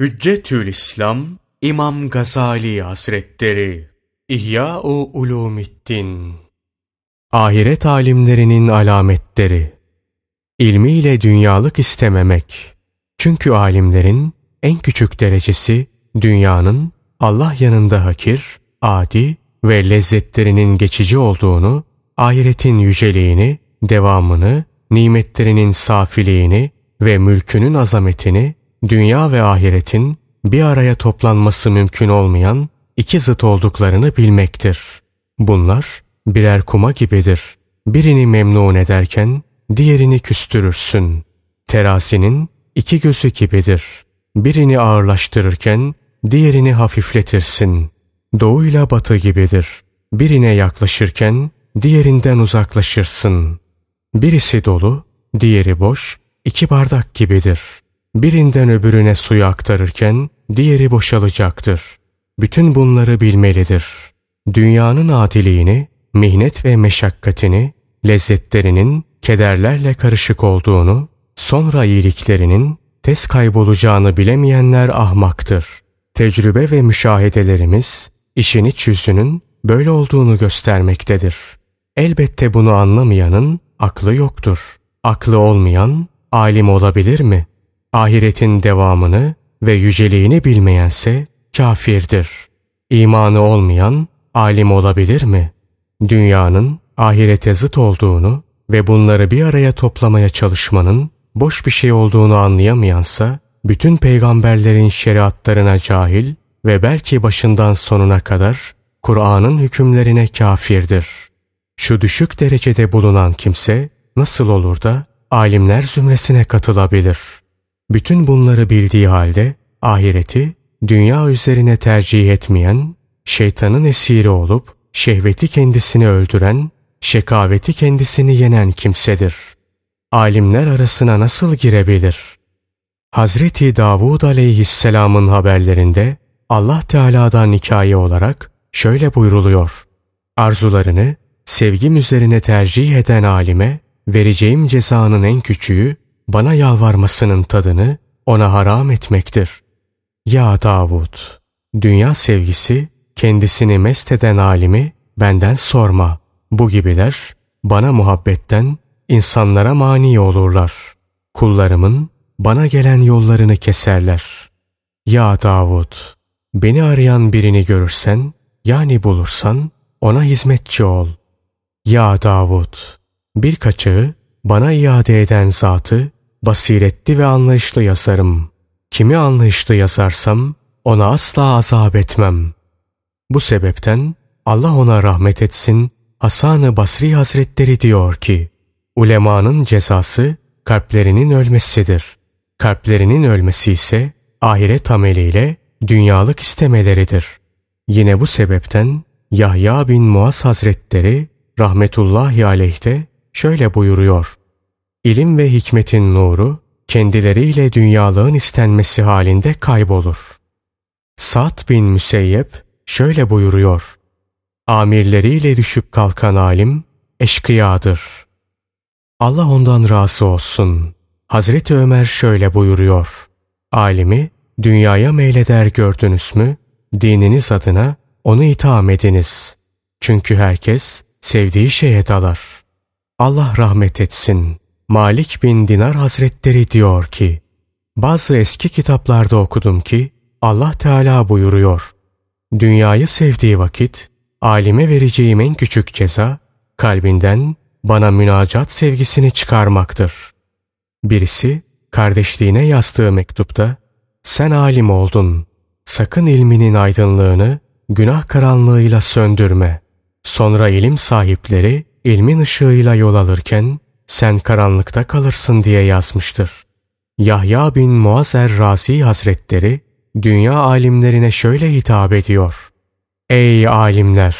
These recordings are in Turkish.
Hüccetül İslam İmam Gazali Hazretleri İhya-u Ulumiddin Ahiret alimlerinin alametleri İlmiyle dünyalık istememek. Çünkü alimlerin en küçük derecesi dünyanın Allah yanında hakir, adi ve lezzetlerinin geçici olduğunu, ahiretin yüceliğini, devamını, nimetlerinin safiliğini ve mülkünün azametini dünya ve ahiretin bir araya toplanması mümkün olmayan iki zıt olduklarını bilmektir. Bunlar birer kuma gibidir. Birini memnun ederken diğerini küstürürsün. Terazinin iki gözü gibidir. Birini ağırlaştırırken diğerini hafifletirsin. Doğuyla batı gibidir. Birine yaklaşırken diğerinden uzaklaşırsın. Birisi dolu, diğeri boş, iki bardak gibidir.'' Birinden öbürüne suyu aktarırken diğeri boşalacaktır. Bütün bunları bilmelidir. Dünyanın adiliğini, mihnet ve meşakkatini, lezzetlerinin kederlerle karışık olduğunu, sonra iyiliklerinin tez kaybolacağını bilemeyenler ahmaktır. Tecrübe ve müşahedelerimiz işin iç yüzünün böyle olduğunu göstermektedir. Elbette bunu anlamayanın aklı yoktur. Aklı olmayan alim olabilir mi?'' Ahiretin devamını ve yüceliğini bilmeyense kafirdir. İmanı olmayan alim olabilir mi? Dünyanın ahirete zıt olduğunu ve bunları bir araya toplamaya çalışmanın boş bir şey olduğunu anlayamayansa, bütün peygamberlerin şeriatlarına cahil ve belki başından sonuna kadar Kur'an'ın hükümlerine kafirdir. Şu düşük derecede bulunan kimse nasıl olur da alimler zümresine katılabilir? Bütün bunları bildiği halde ahireti dünya üzerine tercih etmeyen, şeytanın esiri olup şehveti kendisini öldüren, şekaveti kendisini yenen kimsedir. Alimler arasına nasıl girebilir? Hazreti Davud aleyhisselamın haberlerinde Allah Teala'dan hikaye olarak şöyle buyruluyor. Arzularını sevgim üzerine tercih eden alime vereceğim cezanın en küçüğü bana yalvarmasının tadını ona haram etmektir. Ya Davud! Dünya sevgisi kendisini mest eden alimi benden sorma. Bu gibiler bana muhabbetten insanlara mani olurlar. Kullarımın bana gelen yollarını keserler. Ya Davud! Beni arayan birini görürsen, yani bulursan ona hizmetçi ol. Ya Davud! Bir kaçağı bana iade eden zatı basiretli ve anlayışlı yazarım. Kimi anlayışlı yazarsam ona asla azap etmem. Bu sebepten Allah ona rahmet etsin Hasan-ı Basri Hazretleri diyor ki ulemanın cezası kalplerinin ölmesidir. Kalplerinin ölmesi ise ahiret ameliyle dünyalık istemeleridir. Yine bu sebepten Yahya bin Muaz Hazretleri rahmetullahi aleyhte şöyle buyuruyor. İlim ve hikmetin nuru kendileriyle dünyalığın istenmesi halinde kaybolur. Sa'd bin Müseyyep şöyle buyuruyor. Amirleriyle düşüp kalkan alim eşkıyadır. Allah ondan razı olsun. Hazreti Ömer şöyle buyuruyor. Alimi dünyaya meyleder gördünüz mü? Dininiz adına onu itham ediniz. Çünkü herkes sevdiği şeye dalar. Allah rahmet etsin. Malik bin Dinar Hazretleri diyor ki, bazı eski kitaplarda okudum ki Allah Teala buyuruyor. Dünyayı sevdiği vakit alime vereceğim en küçük ceza kalbinden bana münacat sevgisini çıkarmaktır. Birisi kardeşliğine yazdığı mektupta sen alim oldun. Sakın ilminin aydınlığını günah karanlığıyla söndürme. Sonra ilim sahipleri ilmin ışığıyla yol alırken sen karanlıkta kalırsın diye yazmıştır. Yahya bin Muazzer Razi Hazretleri dünya alimlerine şöyle hitap ediyor. Ey alimler!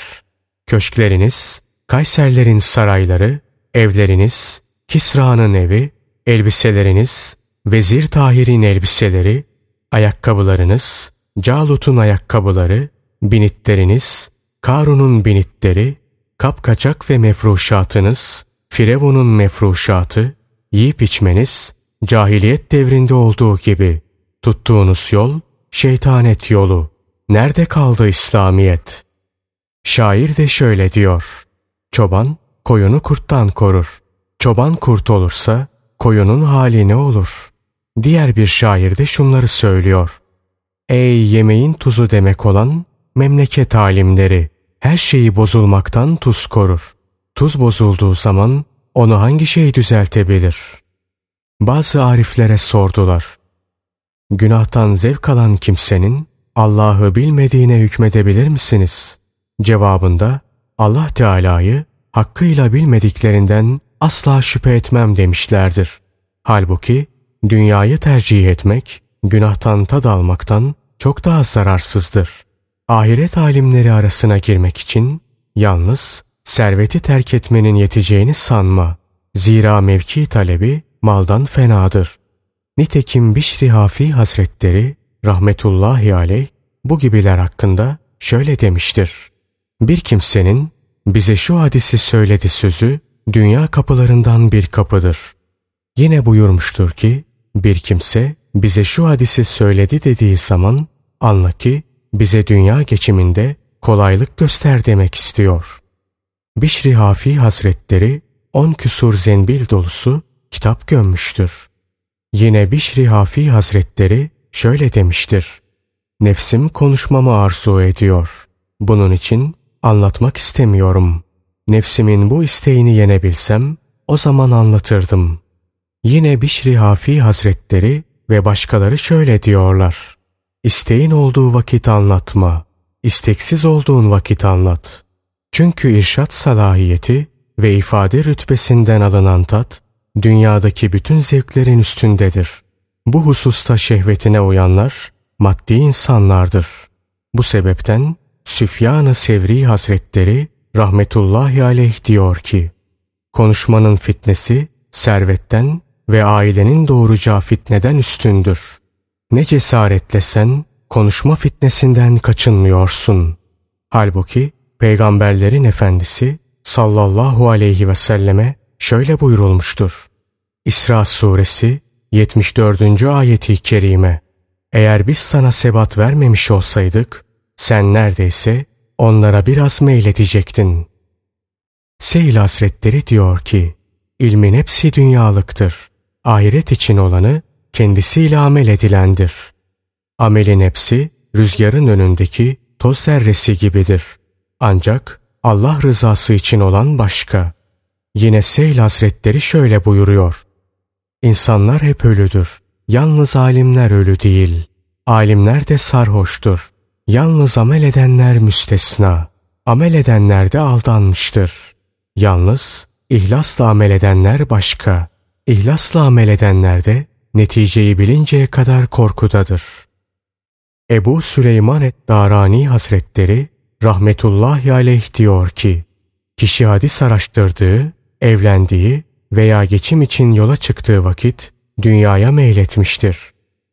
Köşkleriniz, Kayserlerin sarayları, evleriniz, Kisra'nın evi, elbiseleriniz, Vezir Tahir'in elbiseleri, ayakkabılarınız, Calut'un ayakkabıları, binitleriniz, Karun'un binitleri, kapkaçak ve mefruşatınız, Firavun'un mefruşatı, yiyip içmeniz, cahiliyet devrinde olduğu gibi Tuttuğunuz yol şeytanet yolu. Nerede kaldı İslamiyet? Şair de şöyle diyor. Çoban koyunu kurttan korur. Çoban kurt olursa koyunun hali ne olur? Diğer bir şair de şunları söylüyor. Ey yemeğin tuzu demek olan memleket alimleri, her şeyi bozulmaktan tuz korur. Tuz bozulduğu zaman onu hangi şey düzeltebilir? Bazı ariflere sordular. Günahtan zevk alan kimsenin Allah'ı bilmediğine hükmedebilir misiniz? Cevabında Allah Teala'yı hakkıyla bilmediklerinden asla şüphe etmem demişlerdir. Halbuki dünyayı tercih etmek, günahtan tad almaktan çok daha zararsızdır. Ahiret alimleri arasına girmek için yalnız serveti terk etmenin yeteceğini sanma. Zira mevki talebi maldan fenadır. Nitekim Bişri Hafi Hazretleri rahmetullahi aleyh bu gibiler hakkında şöyle demiştir. Bir kimsenin bize şu hadisi söyledi sözü dünya kapılarından bir kapıdır. Yine buyurmuştur ki bir kimse bize şu hadisi söyledi dediği zaman anla ki bize dünya geçiminde kolaylık göster demek istiyor. Bişri Hafi Hazretleri on küsur zenbil dolusu kitap gömmüştür. Yine Bişri Hafi Hazretleri şöyle demiştir. Nefsim konuşmamı arzu ediyor. Bunun için anlatmak istemiyorum. Nefsimin bu isteğini yenebilsem o zaman anlatırdım. Yine Bişri Hafi Hazretleri ve başkaları şöyle diyorlar. İsteğin olduğu vakit anlatma. İsteksiz olduğun vakit anlat. Çünkü irşat salahiyeti ve ifade rütbesinden alınan tat, dünyadaki bütün zevklerin üstündedir. Bu hususta şehvetine uyanlar, maddi insanlardır. Bu sebepten Süfyan-ı Sevri Hazretleri rahmetullahi aleyh diyor ki, konuşmanın fitnesi servetten ve ailenin doğuracağı fitneden üstündür. Ne cesaretle sen konuşma fitnesinden kaçınmıyorsun. Halbuki peygamberlerin efendisi sallallahu aleyhi ve selleme şöyle buyurulmuştur. İsra suresi 74. ayeti kerime. Eğer biz sana sebat vermemiş olsaydık, sen neredeyse onlara biraz meyledecektin. Seyil Hazretleri diyor ki, ilmin hepsi dünyalıktır. Ahiret için olanı kendisiyle amel edilendir. Amelin hepsi rüzgarın önündeki toz zerresi gibidir. Ancak Allah rızası için olan başka. Yine Seyl Hazretleri şöyle buyuruyor. İnsanlar hep ölüdür. Yalnız alimler ölü değil. Alimler de sarhoştur. Yalnız amel edenler müstesna. Amel edenler de aldanmıştır. Yalnız ihlasla amel edenler başka. İhlasla amel edenler de neticeyi bilinceye kadar korkudadır. Ebu Süleyman et-Darani Hazretleri rahmetullahi aleyh diyor ki, kişi hadis araştırdığı, evlendiği veya geçim için yola çıktığı vakit dünyaya meyletmiştir.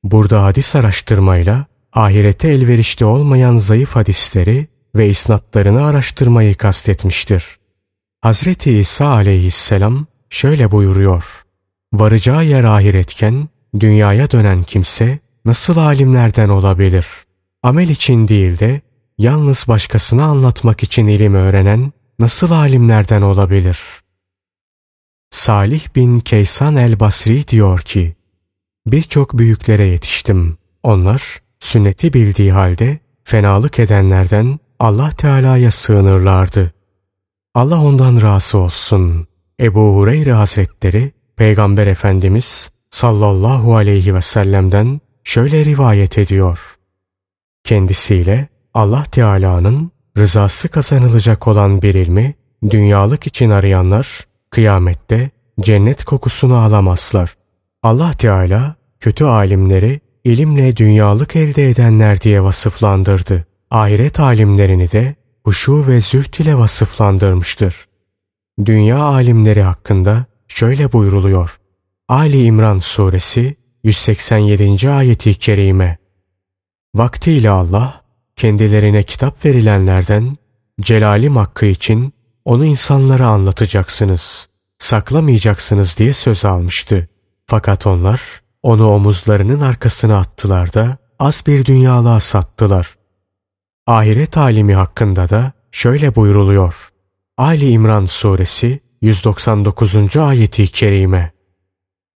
Burada hadis araştırmayla ahirete elverişli olmayan zayıf hadisleri ve isnatlarını araştırmayı kastetmiştir. Hazreti İsa aleyhisselam şöyle buyuruyor. Varacağı yer ahiretken dünyaya dönen kimse nasıl alimlerden olabilir? Amel için değil de yalnız başkasına anlatmak için ilim öğrenen nasıl alimlerden olabilir? Salih bin Keysan el-Basri diyor ki, Birçok büyüklere yetiştim. Onlar sünneti bildiği halde fenalık edenlerden Allah Teala'ya sığınırlardı. Allah ondan razı olsun. Ebu Hureyre Hazretleri Peygamber Efendimiz sallallahu aleyhi ve sellem'den şöyle rivayet ediyor. Kendisiyle Allah Teala'nın rızası kazanılacak olan bir ilmi dünyalık için arayanlar kıyamette cennet kokusunu alamazlar. Allah Teala kötü alimleri ilimle dünyalık elde edenler diye vasıflandırdı. Ahiret alimlerini de huşu ve zühd ile vasıflandırmıştır. Dünya alimleri hakkında şöyle buyruluyor. Ali İmran Suresi 187. ayeti kerime. Vaktiyle Allah kendilerine kitap verilenlerden celalim hakkı için onu insanlara anlatacaksınız, saklamayacaksınız diye söz almıştı. Fakat onlar onu omuzlarının arkasına attılar da az bir dünyalığa sattılar. Ahiret alimi hakkında da şöyle buyruluyor. Ali İmran suresi 199. ayeti kerime.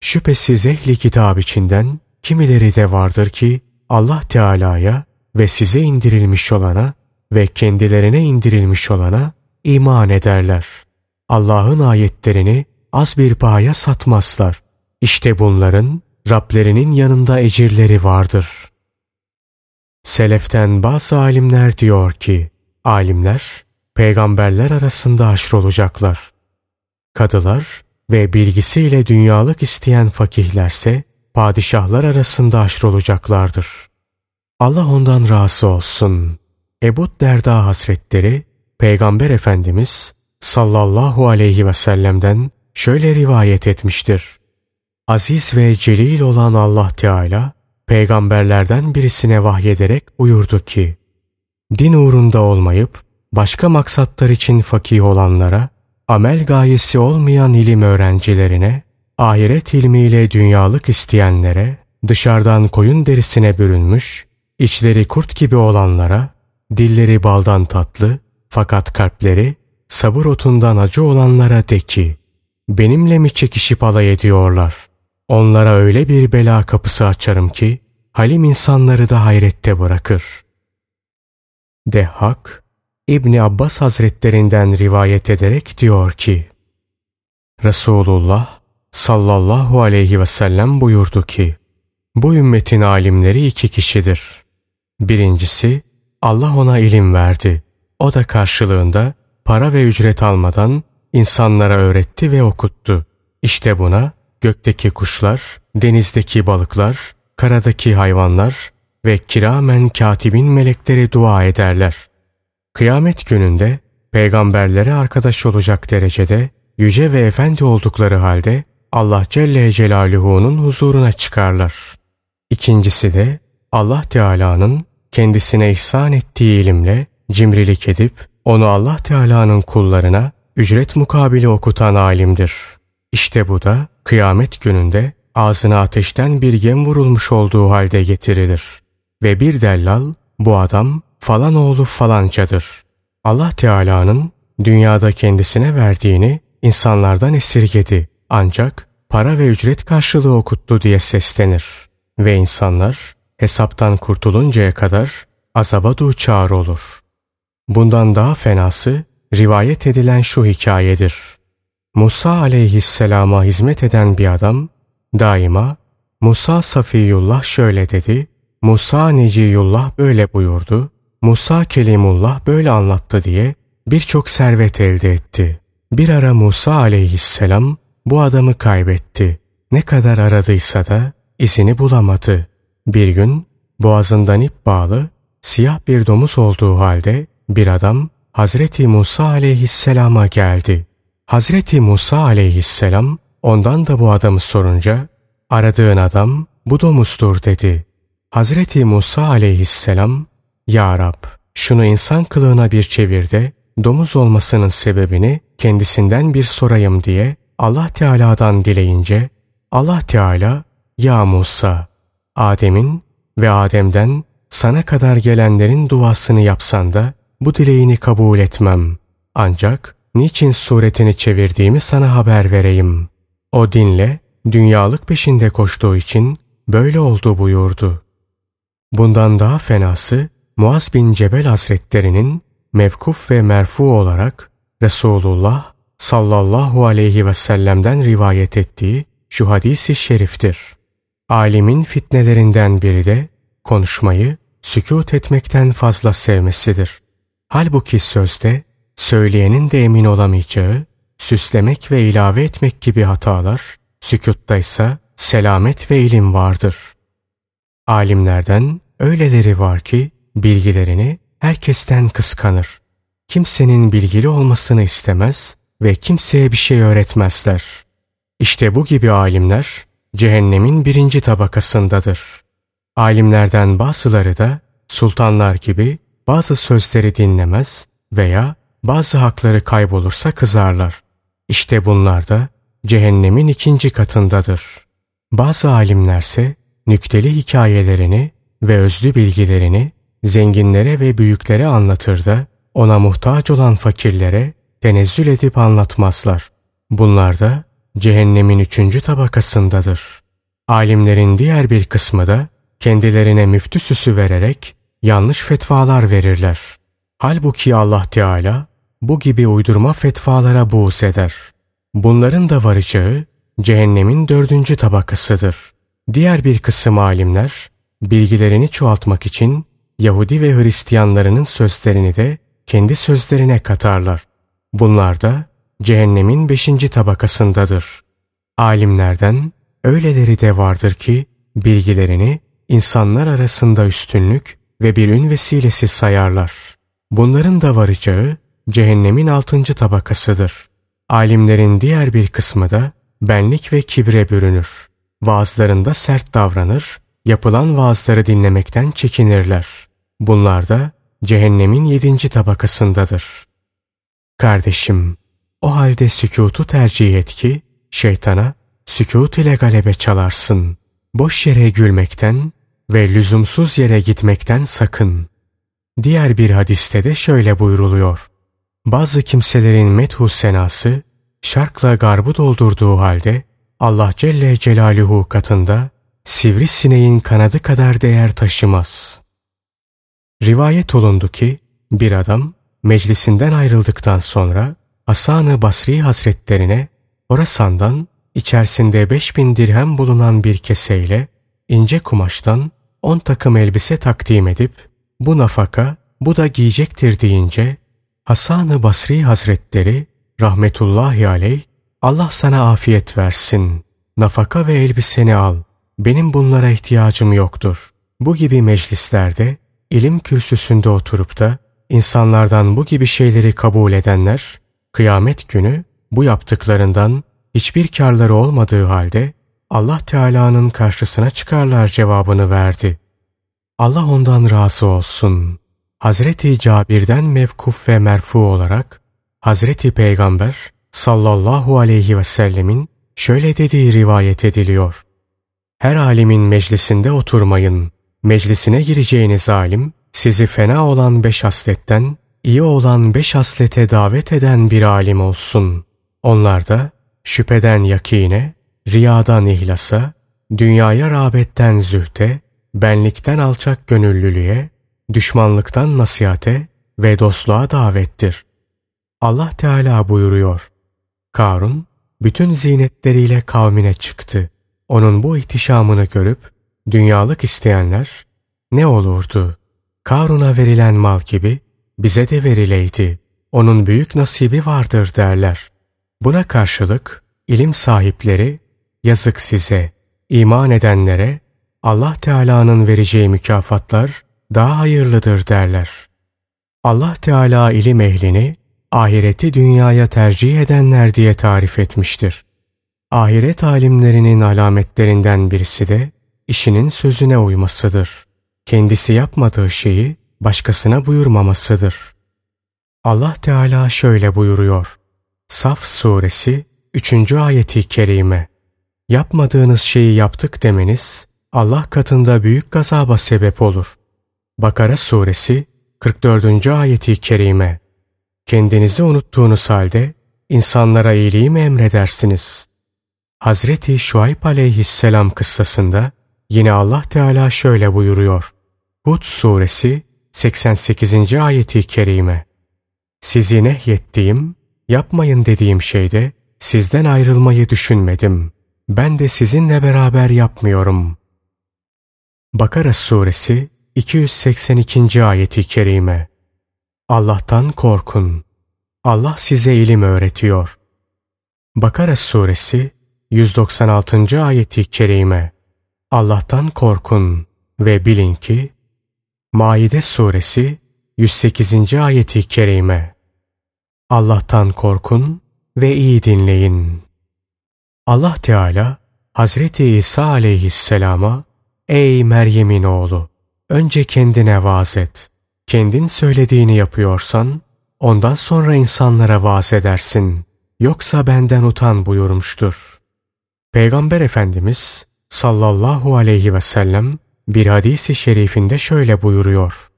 Şüphesiz ehli kitap içinden kimileri de vardır ki Allah Teala'ya ve size indirilmiş olana ve kendilerine indirilmiş olana iman ederler. Allah'ın ayetlerini az bir pahaya satmazlar. İşte bunların Rablerinin yanında ecirleri vardır. Seleften bazı alimler diyor ki, alimler peygamberler arasında haşrolacaklar. Kadılar ve bilgisiyle dünyalık isteyen fakihlerse padişahlar arasında haşrolacaklardır. Allah ondan razı olsun. Ebu Derda Hazretleri Peygamber Efendimiz sallallahu aleyhi ve sellem'den şöyle rivayet etmiştir. Aziz ve celil olan Allah Teala peygamberlerden birisine vahyederek buyurdu ki Din uğrunda olmayıp başka maksatlar için fakih olanlara, amel gayesi olmayan ilim öğrencilerine, ahiret ilmiyle dünyalık isteyenlere, dışarıdan koyun derisine bürünmüş, içleri kurt gibi olanlara, dilleri baldan tatlı fakat kalpleri sabır otundan acı olanlara de ki, benimle mi çekişip alay ediyorlar? Onlara öyle bir bela kapısı açarım ki, halim insanları da hayrette bırakır. Dehhak, İbni Abbas Hazretlerinden rivayet ederek diyor ki, Resulullah sallallahu aleyhi ve sellem buyurdu ki, bu ümmetin alimleri iki kişidir. Birincisi, Allah ona ilim verdi. O da karşılığında para ve ücret almadan insanlara öğretti ve okuttu. İşte buna gökteki kuşlar, denizdeki balıklar, karadaki hayvanlar ve kiramen katibin melekleri dua ederler. Kıyamet gününde peygamberlere arkadaş olacak derecede yüce ve efendi oldukları halde Allah Celle Celaluhu'nun huzuruna çıkarlar. İkincisi de Allah Teala'nın kendisine ihsan ettiği ilimle cimrilik edip onu Allah Teala'nın kullarına ücret mukabili okutan alimdir. İşte bu da kıyamet gününde ağzına ateşten bir gem vurulmuş olduğu halde getirilir. Ve bir dellal bu adam falan oğlu falancadır. Allah Teala'nın dünyada kendisine verdiğini insanlardan esirgedi. Ancak para ve ücret karşılığı okuttu diye seslenir. Ve insanlar hesaptan kurtuluncaya kadar azaba duçar olur. Bundan daha fenası rivayet edilen şu hikayedir. Musa aleyhisselama hizmet eden bir adam daima Musa Safiyullah şöyle dedi, Musa Neciyullah böyle buyurdu, Musa Kelimullah böyle anlattı diye birçok servet elde etti. Bir ara Musa aleyhisselam bu adamı kaybetti. Ne kadar aradıysa da izini bulamadı. Bir gün boğazından ip bağlı, siyah bir domuz olduğu halde bir adam Hazreti Musa aleyhisselama geldi. Hazreti Musa aleyhisselam ondan da bu adamı sorunca aradığın adam bu domuzdur dedi. Hazreti Musa aleyhisselam Ya Rab şunu insan kılığına bir çevir de domuz olmasının sebebini kendisinden bir sorayım diye Allah Teala'dan dileyince Allah Teala Ya Musa Adem'in ve Adem'den sana kadar gelenlerin duasını yapsan da bu dileğini kabul etmem. Ancak niçin suretini çevirdiğimi sana haber vereyim. O dinle dünyalık peşinde koştuğu için böyle oldu buyurdu. Bundan daha fenası Muaz bin Cebel Hazretlerinin mevkuf ve merfu olarak Resulullah sallallahu aleyhi ve sellem'den rivayet ettiği şu hadisi şeriftir. Alimin fitnelerinden biri de konuşmayı sükut etmekten fazla sevmesidir. Halbuki sözde söyleyenin de emin olamayacağı, süslemek ve ilave etmek gibi hatalar, sükutta ise selamet ve ilim vardır. Alimlerden öyleleri var ki bilgilerini herkesten kıskanır. Kimsenin bilgili olmasını istemez ve kimseye bir şey öğretmezler. İşte bu gibi alimler cehennemin birinci tabakasındadır. Alimlerden bazıları da sultanlar gibi bazı sözleri dinlemez veya bazı hakları kaybolursa kızarlar. İşte bunlar da cehennemin ikinci katındadır. Bazı alimlerse nükteli hikayelerini ve özlü bilgilerini zenginlere ve büyüklere anlatır da ona muhtaç olan fakirlere tenezzül edip anlatmazlar. Bunlar da cehennemin üçüncü tabakasındadır. Alimlerin diğer bir kısmı da kendilerine müftü süsü vererek yanlış fetvalar verirler. Halbuki Allah Teala bu gibi uydurma fetvalara buğz eder. Bunların da varacağı cehennemin dördüncü tabakasıdır. Diğer bir kısım alimler bilgilerini çoğaltmak için Yahudi ve Hristiyanlarının sözlerini de kendi sözlerine katarlar. Bunlar da cehennemin beşinci tabakasındadır. Alimlerden öyleleri de vardır ki bilgilerini insanlar arasında üstünlük ve bir ün vesilesi sayarlar. Bunların da varacağı cehennemin altıncı tabakasıdır. Alimlerin diğer bir kısmı da benlik ve kibre bürünür. Bazılarında sert davranır, yapılan vaazları dinlemekten çekinirler. Bunlar da cehennemin yedinci tabakasındadır. Kardeşim, o halde sükutu tercih et ki şeytana sükut ile galebe çalarsın. Boş yere gülmekten ve lüzumsuz yere gitmekten sakın. Diğer bir hadiste de şöyle buyruluyor. Bazı kimselerin methu senası şarkla garbı doldurduğu halde Allah Celle Celaluhu katında sivrisineğin kanadı kadar değer taşımaz. Rivayet olundu ki bir adam meclisinden ayrıldıktan sonra Hasan-ı Basri Hazretlerine Orasan'dan içerisinde beş bin dirhem bulunan bir keseyle ince kumaştan on takım elbise takdim edip bu nafaka bu da giyecektir deyince Hasan-ı Basri Hazretleri rahmetullahi aleyh Allah sana afiyet versin. Nafaka ve elbiseni al. Benim bunlara ihtiyacım yoktur. Bu gibi meclislerde ilim kürsüsünde oturup da insanlardan bu gibi şeyleri kabul edenler kıyamet günü bu yaptıklarından hiçbir karları olmadığı halde Allah Teala'nın karşısına çıkarlar cevabını verdi. Allah ondan razı olsun. Hazreti Cabir'den mevkuf ve merfu olarak Hazreti Peygamber sallallahu aleyhi ve sellemin şöyle dediği rivayet ediliyor. Her alimin meclisinde oturmayın. Meclisine gireceğiniz alim sizi fena olan beş hasletten iyi olan beş haslete davet eden bir alim olsun. Onlar da şüpheden yakine, riyadan ihlasa, dünyaya rağbetten zühte, benlikten alçak gönüllülüğe, düşmanlıktan nasihate ve dostluğa davettir. Allah Teala buyuruyor. Karun, bütün zinetleriyle kavmine çıktı. Onun bu ihtişamını görüp, dünyalık isteyenler, ne olurdu? Karun'a verilen mal gibi, bize de verileydi. Onun büyük nasibi vardır derler. Buna karşılık, ilim sahipleri, yazık size, iman edenlere, Allah Teala'nın vereceği mükafatlar daha hayırlıdır derler. Allah Teala ilim ehlini ahireti dünyaya tercih edenler diye tarif etmiştir. Ahiret alimlerinin alametlerinden birisi de işinin sözüne uymasıdır. Kendisi yapmadığı şeyi başkasına buyurmamasıdır. Allah Teala şöyle buyuruyor. Saf suresi 3. ayeti kerime. Yapmadığınız şeyi yaptık demeniz Allah katında büyük gazaba sebep olur. Bakara suresi 44. ayeti kerime. Kendinizi unuttuğunuz halde insanlara iyiliği mi emredersiniz? Hazreti Şuayb aleyhisselam kıssasında yine Allah Teala şöyle buyuruyor. Hud suresi 88. ayeti kerime. Sizi nehyettiğim, yapmayın dediğim şeyde sizden ayrılmayı düşünmedim. Ben de sizinle beraber yapmıyorum. Bakara suresi 282. ayeti kerime. Allah'tan korkun. Allah size ilim öğretiyor. Bakara suresi 196. ayeti kerime. Allah'tan korkun ve bilin ki Maide suresi 108. ayeti kerime. Allah'tan korkun ve iyi dinleyin. Allah Teala Hazreti İsa aleyhisselama Ey Meryem'in oğlu! Önce kendine vaaz et. Kendin söylediğini yapıyorsan, ondan sonra insanlara vaaz edersin. Yoksa benden utan buyurmuştur. Peygamber Efendimiz sallallahu aleyhi ve sellem bir hadisi şerifinde şöyle buyuruyor.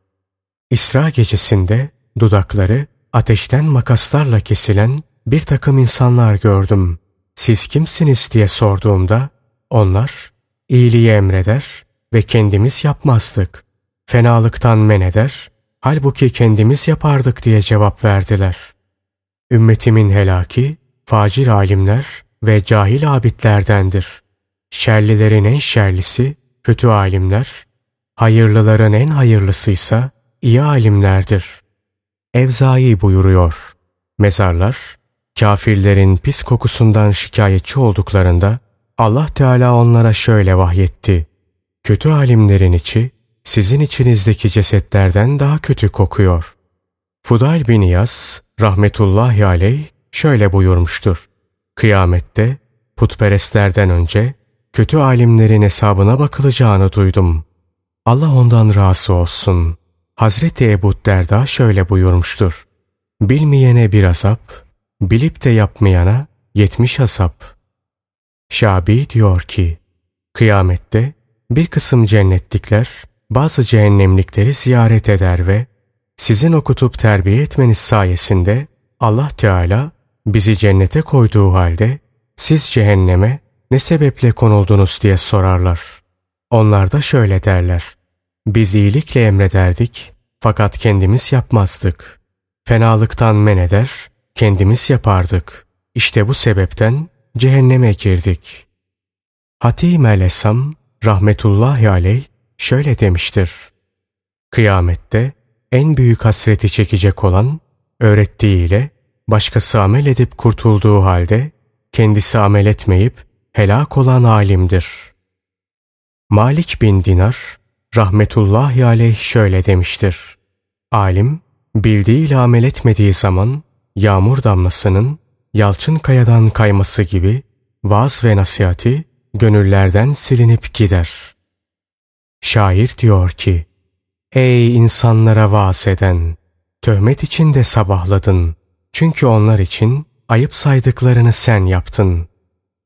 İsra gecesinde dudakları ateşten makaslarla kesilen bir takım insanlar gördüm. Siz kimsiniz diye sorduğumda onlar iyiliği emreder ve kendimiz yapmazdık. Fenalıktan men eder, halbuki kendimiz yapardık diye cevap verdiler. Ümmetimin helaki, facir alimler ve cahil abidlerdendir. Şerlilerin en şerlisi, kötü alimler, hayırlıların en hayırlısıysa iyi alimlerdir. Evzai buyuruyor. Mezarlar, kafirlerin pis kokusundan şikayetçi olduklarında Allah Teala onlara şöyle vahyetti. Kötü alimlerin içi sizin içinizdeki cesetlerden daha kötü kokuyor. Fudayl bin Yas rahmetullahi aleyh şöyle buyurmuştur. Kıyamette putperestlerden önce kötü alimlerin hesabına bakılacağını duydum. Allah ondan razı olsun. Hazreti Ebu Derda şöyle buyurmuştur. Bilmeyene bir azap, bilip de yapmayana yetmiş azap. Şabi diyor ki, kıyamette bir kısım cennetlikler bazı cehennemlikleri ziyaret eder ve sizin okutup terbiye etmeniz sayesinde Allah Teala bizi cennete koyduğu halde siz cehenneme ne sebeple konuldunuz diye sorarlar. Onlar da şöyle derler. Biz iyilikle emrederdik fakat kendimiz yapmazdık. Fenalıktan men eder, kendimiz yapardık. İşte bu sebepten cehenneme girdik. Hatim el-Esam rahmetullahi aleyh şöyle demiştir. Kıyamette en büyük hasreti çekecek olan öğrettiğiyle başkası amel edip kurtulduğu halde kendisi amel etmeyip helak olan alimdir. Malik bin Dinar rahmetullahi aleyh şöyle demiştir. Alim bildiğiyle amel etmediği zaman yağmur damlasının yalçın kayadan kayması gibi vaaz ve nasihati gönüllerden silinip gider. Şair diyor ki, Ey insanlara vaaz eden! Töhmet içinde sabahladın. Çünkü onlar için ayıp saydıklarını sen yaptın.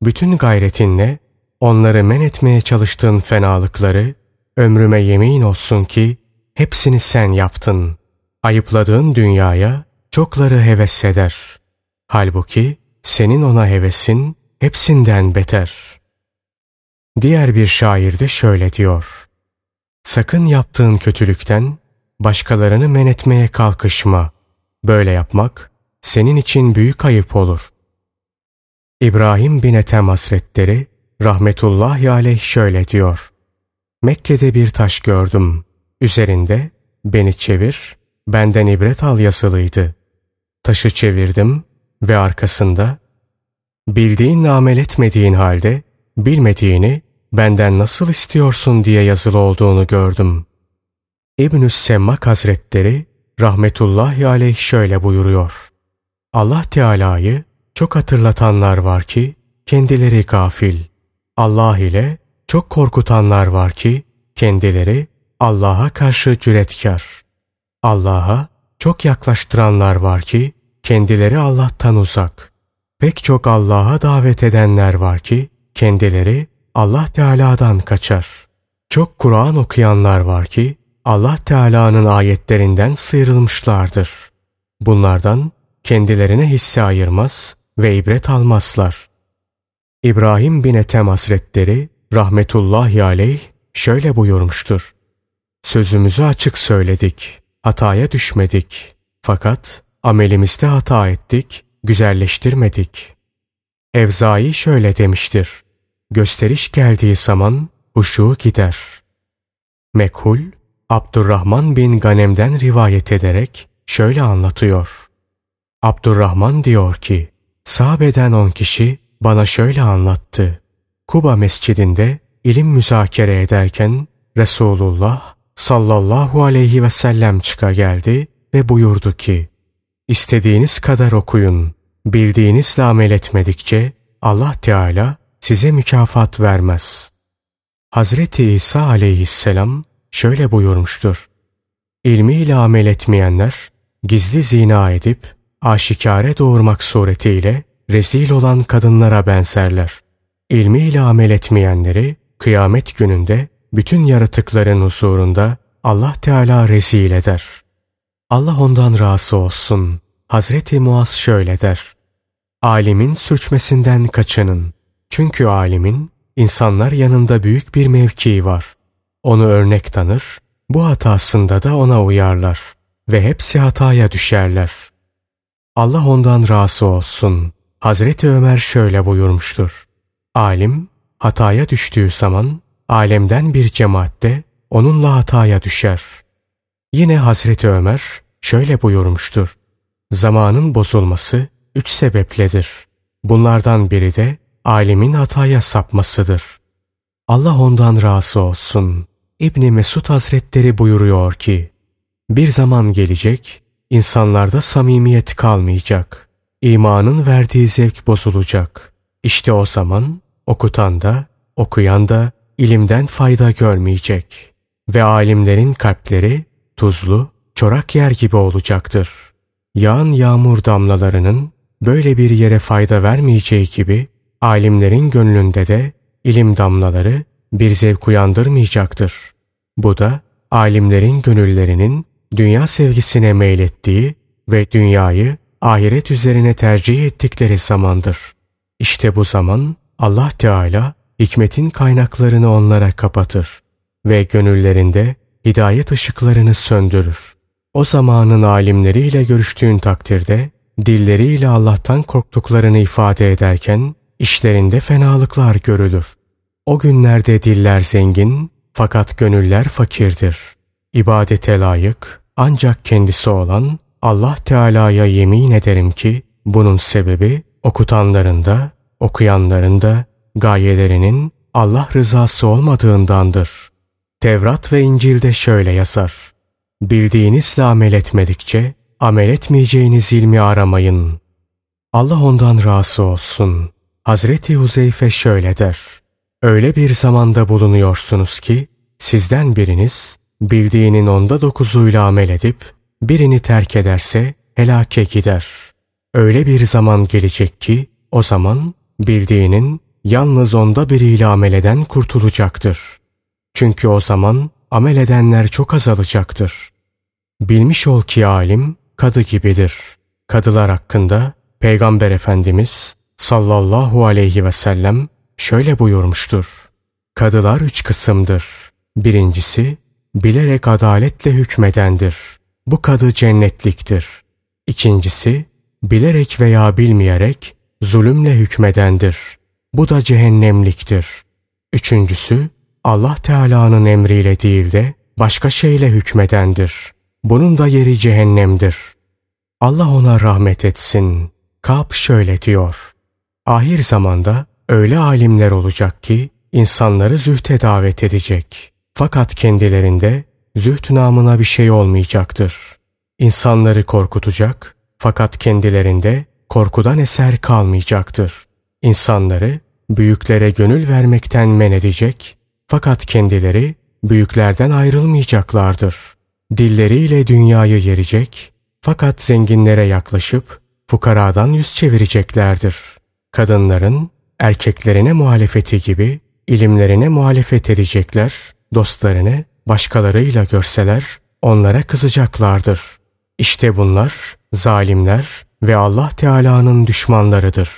Bütün gayretinle onları men etmeye çalıştığın fenalıkları ömrüme yemin olsun ki hepsini sen yaptın. Ayıpladığın dünyaya çokları heves eder. Halbuki senin ona hevesin hepsinden beter. Diğer bir şair de şöyle diyor. Sakın yaptığın kötülükten başkalarını men etmeye kalkışma. Böyle yapmak senin için büyük ayıp olur. İbrahim bin Ethem Hazretleri rahmetullahi aleyh şöyle diyor. Mekke'de bir taş gördüm. Üzerinde beni çevir, benden ibret al yazılıydı. Taşı çevirdim ve arkasında bildiğin amel etmediğin halde bilmediğini benden nasıl istiyorsun diye yazılı olduğunu gördüm. İbn-i Semmak Hazretleri rahmetullahi aleyh şöyle buyuruyor. Allah Teala'yı çok hatırlatanlar var ki kendileri gafil. Allah ile çok korkutanlar var ki kendileri Allah'a karşı cüretkar. Allah'a çok yaklaştıranlar var ki kendileri Allah'tan uzak. Pek çok Allah'a davet edenler var ki kendileri Allah Teala'dan kaçar. Çok Kur'an okuyanlar var ki Allah Teala'nın ayetlerinden sıyrılmışlardır. Bunlardan kendilerine hisse ayırmaz ve ibret almazlar. İbrahim bin Ethem Hazretleri rahmetullahi aleyh şöyle buyurmuştur. Sözümüzü açık söyledik, hataya düşmedik. Fakat amelimizde hata ettik, güzelleştirmedik. Evzai şöyle demiştir. Gösteriş geldiği zaman huşu gider. Mekhul, Abdurrahman bin Ganem'den rivayet ederek şöyle anlatıyor. Abdurrahman diyor ki, sahabeden on kişi bana şöyle anlattı. Kuba mescidinde ilim müzakere ederken Resulullah sallallahu aleyhi ve sellem çıka geldi ve buyurdu ki, İstediğiniz kadar okuyun, bildiğinizle amel etmedikçe Allah Teala size mükafat vermez. Hazreti İsa aleyhisselam şöyle buyurmuştur. İlmiyle amel etmeyenler, gizli zina edip, aşikare doğurmak suretiyle rezil olan kadınlara benzerler. İlmiyle amel etmeyenleri, kıyamet gününde bütün yaratıkların huzurunda Allah Teala rezil eder. Allah ondan razı olsun. Hazreti Muaz şöyle der. Alimin sürçmesinden kaçının. Çünkü alimin insanlar yanında büyük bir mevkii var. Onu örnek tanır, bu hatasında da ona uyarlar ve hepsi hataya düşerler. Allah ondan razı olsun. Hazreti Ömer şöyle buyurmuştur. Alim hataya düştüğü zaman alemden bir cemaatte onunla hataya düşer. Yine Hazreti Ömer şöyle buyurmuştur. Zamanın bozulması üç sebepledir. Bunlardan biri de alimin hataya sapmasıdır. Allah ondan razı olsun. İbni Mesud Hazretleri buyuruyor ki, bir zaman gelecek, insanlarda samimiyet kalmayacak. İmanın verdiği zevk bozulacak. İşte o zaman okutan da, okuyan da ilimden fayda görmeyecek. Ve alimlerin kalpleri tuzlu, çorak yer gibi olacaktır. Yağan yağmur damlalarının böyle bir yere fayda vermeyeceği gibi alimlerin gönlünde de ilim damlaları bir zevk uyandırmayacaktır. Bu da alimlerin gönüllerinin dünya sevgisine meylettiği ve dünyayı ahiret üzerine tercih ettikleri zamandır. İşte bu zaman Allah Teala hikmetin kaynaklarını onlara kapatır ve gönüllerinde hidayet ışıklarını söndürür. O zamanın alimleriyle görüştüğün takdirde dilleriyle Allah'tan korktuklarını ifade ederken işlerinde fenalıklar görülür. O günlerde diller zengin fakat gönüller fakirdir. İbadete layık ancak kendisi olan Allah Teala'ya yemin ederim ki bunun sebebi okutanların da okuyanların da gayelerinin Allah rızası olmadığındandır. Tevrat ve İncil'de şöyle yazar. Bildiğinizle amel etmedikçe amel etmeyeceğiniz ilmi aramayın. Allah ondan razı olsun. Hazreti Huzeyfe şöyle der. Öyle bir zamanda bulunuyorsunuz ki sizden biriniz bildiğinin onda dokuzuyla amel edip birini terk ederse helake gider. Öyle bir zaman gelecek ki o zaman bildiğinin yalnız onda biriyle amel eden kurtulacaktır. Çünkü o zaman amel edenler çok azalacaktır. Bilmiş ol ki alim kadı gibidir. Kadılar hakkında Peygamber Efendimiz sallallahu aleyhi ve sellem şöyle buyurmuştur. Kadılar üç kısımdır. Birincisi bilerek adaletle hükmedendir. Bu kadı cennetliktir. İkincisi bilerek veya bilmeyerek zulümle hükmedendir. Bu da cehennemliktir. Üçüncüsü Allah Teala'nın emriyle değil de başka şeyle hükmedendir. Bunun da yeri cehennemdir. Allah ona rahmet etsin. Kap şöyle diyor. Ahir zamanda öyle alimler olacak ki insanları zühte davet edecek. Fakat kendilerinde züht namına bir şey olmayacaktır. İnsanları korkutacak fakat kendilerinde korkudan eser kalmayacaktır. İnsanları büyüklere gönül vermekten men edecek fakat kendileri büyüklerden ayrılmayacaklardır. Dilleriyle dünyayı yerecek fakat zenginlere yaklaşıp fukaradan yüz çevireceklerdir. Kadınların erkeklerine muhalefeti gibi ilimlerine muhalefet edecekler, dostlarını başkalarıyla görseler onlara kızacaklardır. İşte bunlar zalimler ve Allah Teala'nın düşmanlarıdır.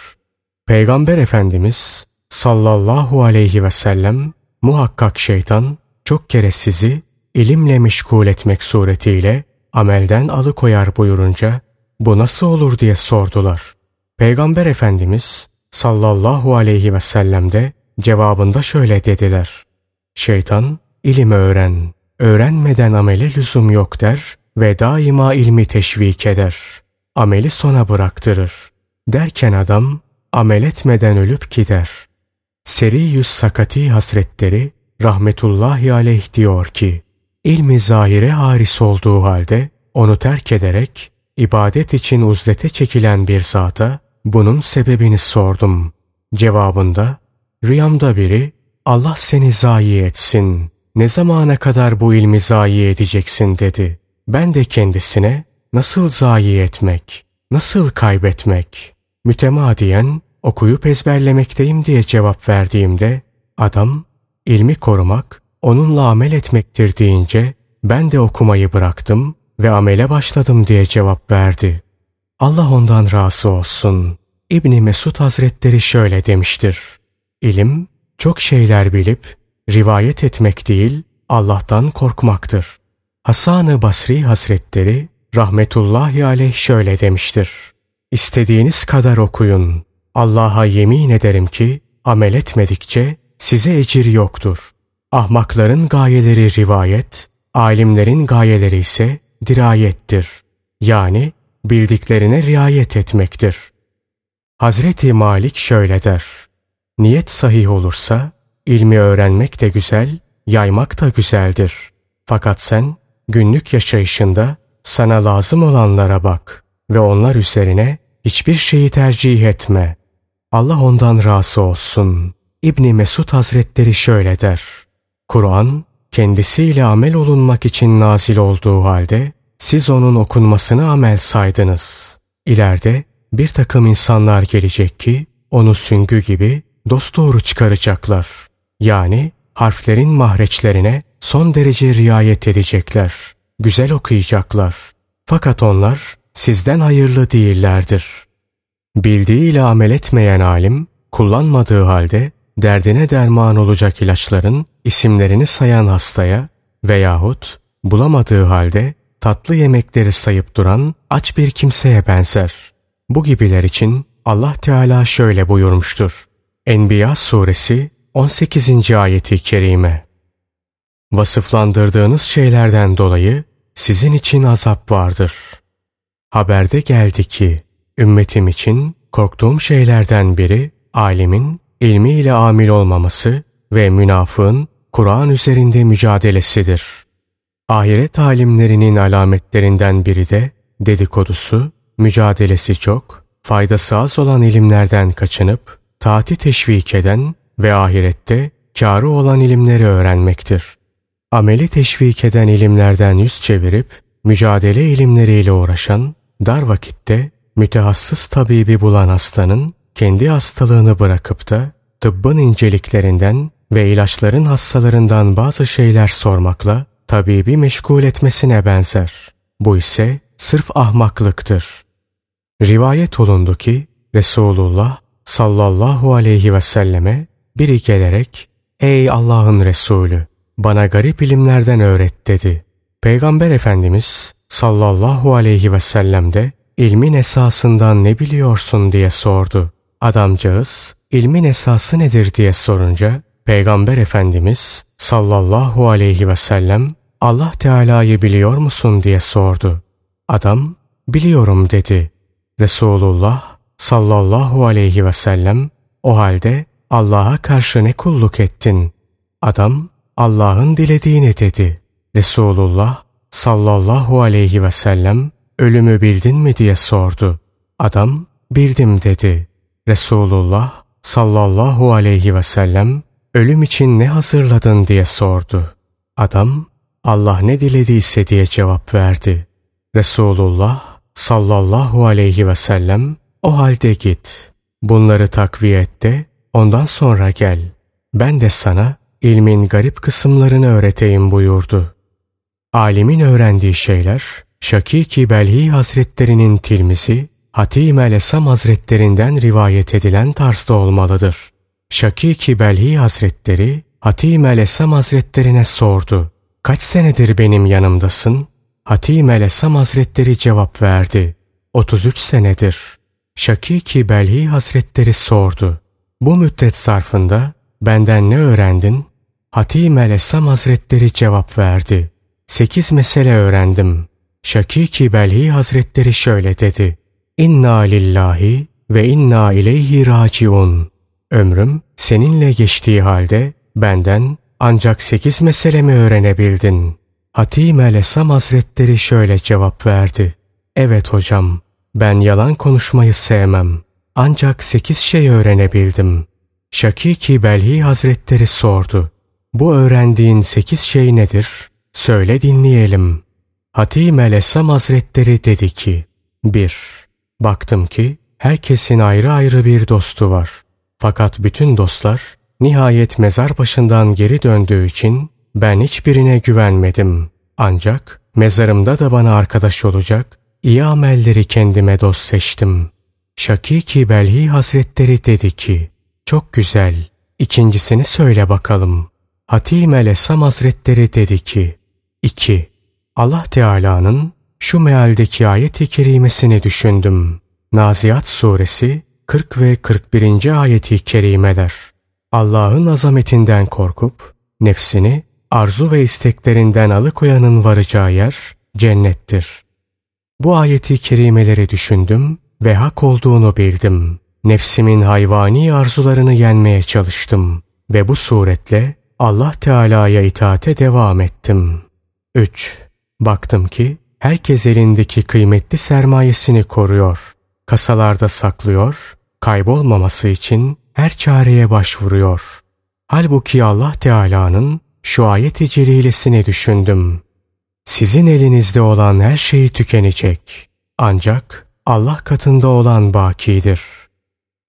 Peygamber Efendimiz sallallahu aleyhi ve sellem muhakkak şeytan çok kere sizi ilimle meşgul etmek suretiyle amelden alıkoyar buyurunca bu nasıl olur diye sordular. Peygamber Efendimiz sallallahu aleyhi ve sellem de cevabında şöyle dediler. Şeytan ilim öğren, öğrenmeden amele lüzum yok der ve daima ilmi teşvik eder. Ameli sona bıraktırır. Derken adam amel etmeden ölüp gider. Seri Yüz Sakati Hasretleri rahmetullahi aleyh diyor ki, ilmi zahire haris olduğu halde onu terk ederek ibadet için uzlete çekilen bir zata bunun sebebini sordum. Cevabında rüyamda biri Allah seni zayi etsin. Ne zamana kadar bu ilmi zayi edeceksin dedi. Ben de kendisine nasıl zayi etmek, nasıl kaybetmek? Mütemadiyen okuyup ezberlemekteyim diye cevap verdiğimde adam ilmi korumak, onunla amel etmektir deyince ben de okumayı bıraktım ve amele başladım diye cevap verdi. Allah ondan razı olsun. İbni Mesud Hazretleri şöyle demiştir. İlim, çok şeyler bilip rivayet etmek değil, Allah'tan korkmaktır. Hasan-ı Basri Hazretleri rahmetullahi aleyh şöyle demiştir. İstediğiniz kadar okuyun. Allah'a yemin ederim ki amel etmedikçe size ecir yoktur. Ahmakların gayeleri rivayet, alimlerin gayeleri ise dirayettir. Yani bildiklerine riayet etmektir. Hazreti Malik şöyle der. Niyet sahih olursa ilmi öğrenmek de güzel, yaymak da güzeldir. Fakat sen günlük yaşayışında sana lazım olanlara bak ve onlar üzerine hiçbir şeyi tercih etme. Allah ondan razı olsun. İbni Mesud Hazretleri şöyle der. Kur'an kendisiyle amel olunmak için nazil olduğu halde siz onun okunmasını amel saydınız. İleride bir takım insanlar gelecek ki onu süngü gibi dosdoğru çıkaracaklar. Yani harflerin mahreçlerine son derece riayet edecekler. Güzel okuyacaklar. Fakat onlar sizden hayırlı değillerdir. Bildiğiyle amel etmeyen alim, kullanmadığı halde derdine derman olacak ilaçların isimlerini sayan hastaya veyahut bulamadığı halde tatlı yemekleri sayıp duran aç bir kimseye benzer. Bu gibiler için Allah Teala şöyle buyurmuştur. Enbiya suresi 18. ayeti kerime. Vasıflandırdığınız şeylerden dolayı sizin için azap vardır. Haberde geldi ki ümmetim için korktuğum şeylerden biri alimin ilmiyle amil olmaması ve münafığın Kur'an üzerinde mücadelesidir. Ahiret alimlerinin alametlerinden biri de dedikodusu, mücadelesi çok, faydası az olan ilimlerden kaçınıp taati teşvik eden ve ahirette kârı olan ilimleri öğrenmektir. Ameli teşvik eden ilimlerden yüz çevirip mücadele ilimleriyle uğraşan, dar vakitte mütehassıs tabibi bulan hastanın kendi hastalığını bırakıp da tıbbın inceliklerinden ve ilaçların hastalarından bazı şeyler sormakla tabibi meşgul etmesine benzer. Bu ise sırf ahmaklıktır. Rivayet olundu ki Resulullah sallallahu aleyhi ve selleme biri gelerek ''Ey Allah'ın Resulü bana garip ilimlerden öğret.'' dedi. Peygamber Efendimiz sallallahu aleyhi ve sellem de ilmin esasından ne biliyorsun diye sordu. Adamcağız ilmin esası nedir diye sorunca Peygamber Efendimiz sallallahu aleyhi ve sellem Allah Teala'yı biliyor musun diye sordu. Adam biliyorum dedi. Resulullah sallallahu aleyhi ve sellem o halde Allah'a karşı ne kulluk ettin? Adam Allah'ın dilediğini dedi. Resulullah sallallahu aleyhi ve sellem ölümü bildin mi diye sordu. Adam bildim dedi. Resulullah sallallahu aleyhi ve sellem ölüm için ne hazırladın diye sordu. Adam Allah ne dilediyse diye cevap verdi. Resulullah sallallahu aleyhi ve sellem o halde git. Bunları takviye et de ondan sonra gel. Ben de sana ilmin garip kısımlarını öğreteyim buyurdu. Alimin öğrendiği şeyler Şakiki Belhi Hazretlerinin tilmisi Hatim el-Esam Hazretlerinden rivayet edilen tarzda olmalıdır. Şakiki Belhi Hazretleri Hatim el-Esam Hazretlerine sordu. Kaç senedir benim yanımdasın? Hatim el-Esam Hazretleri cevap verdi. 33 senedir. Şakiki Belhi Hazretleri sordu. Bu müddet zarfında benden ne öğrendin? Hatim el-Esam Hazretleri cevap verdi. Sekiz mesele öğrendim. Şakiki Belhi Hazretleri şöyle dedi. İnna lillahi ve inna ileyhi raciun. Ömrüm seninle geçtiği halde benden ancak sekiz meselemi öğrenebildin. Hatim el-Esam Hazretleri şöyle cevap verdi. Evet hocam, ben yalan konuşmayı sevmem. Ancak sekiz şey öğrenebildim. Şakiki Belhi Hazretleri sordu. Bu öğrendiğin sekiz şey nedir? Söyle dinleyelim. Hatim el-Esam Hazretleri dedi ki, 1. Baktım ki herkesin ayrı ayrı bir dostu var. Fakat bütün dostlar Nihayet mezar başından geri döndüğü için ben hiçbirine güvenmedim. Ancak mezarımda da bana arkadaş olacak iyi amelleri kendime dost seçtim. Şakiki Belhi Hazretleri dedi ki, çok güzel, ikincisini söyle bakalım. Hatim el Esam Hazretleri dedi ki, 2. Allah Teala'nın şu mealdeki ayet-i kerimesini düşündüm. Naziat suresi 40 ve 41. ayeti kerimeler. Allah'ın azametinden korkup nefsini arzu ve isteklerinden alıkoyanın varacağı yer cennettir. Bu ayeti kerimeleri düşündüm ve hak olduğunu bildim. Nefsimin hayvani arzularını yenmeye çalıştım ve bu suretle Allah Teala'ya itaate devam ettim. 3. Baktım ki herkes elindeki kıymetli sermayesini koruyor, kasalarda saklıyor, kaybolmaması için her çareye başvuruyor. Halbuki Allah Teala'nın şu ayet-i celilesini düşündüm. Sizin elinizde olan her şey tükenecek. Ancak Allah katında olan bakidir.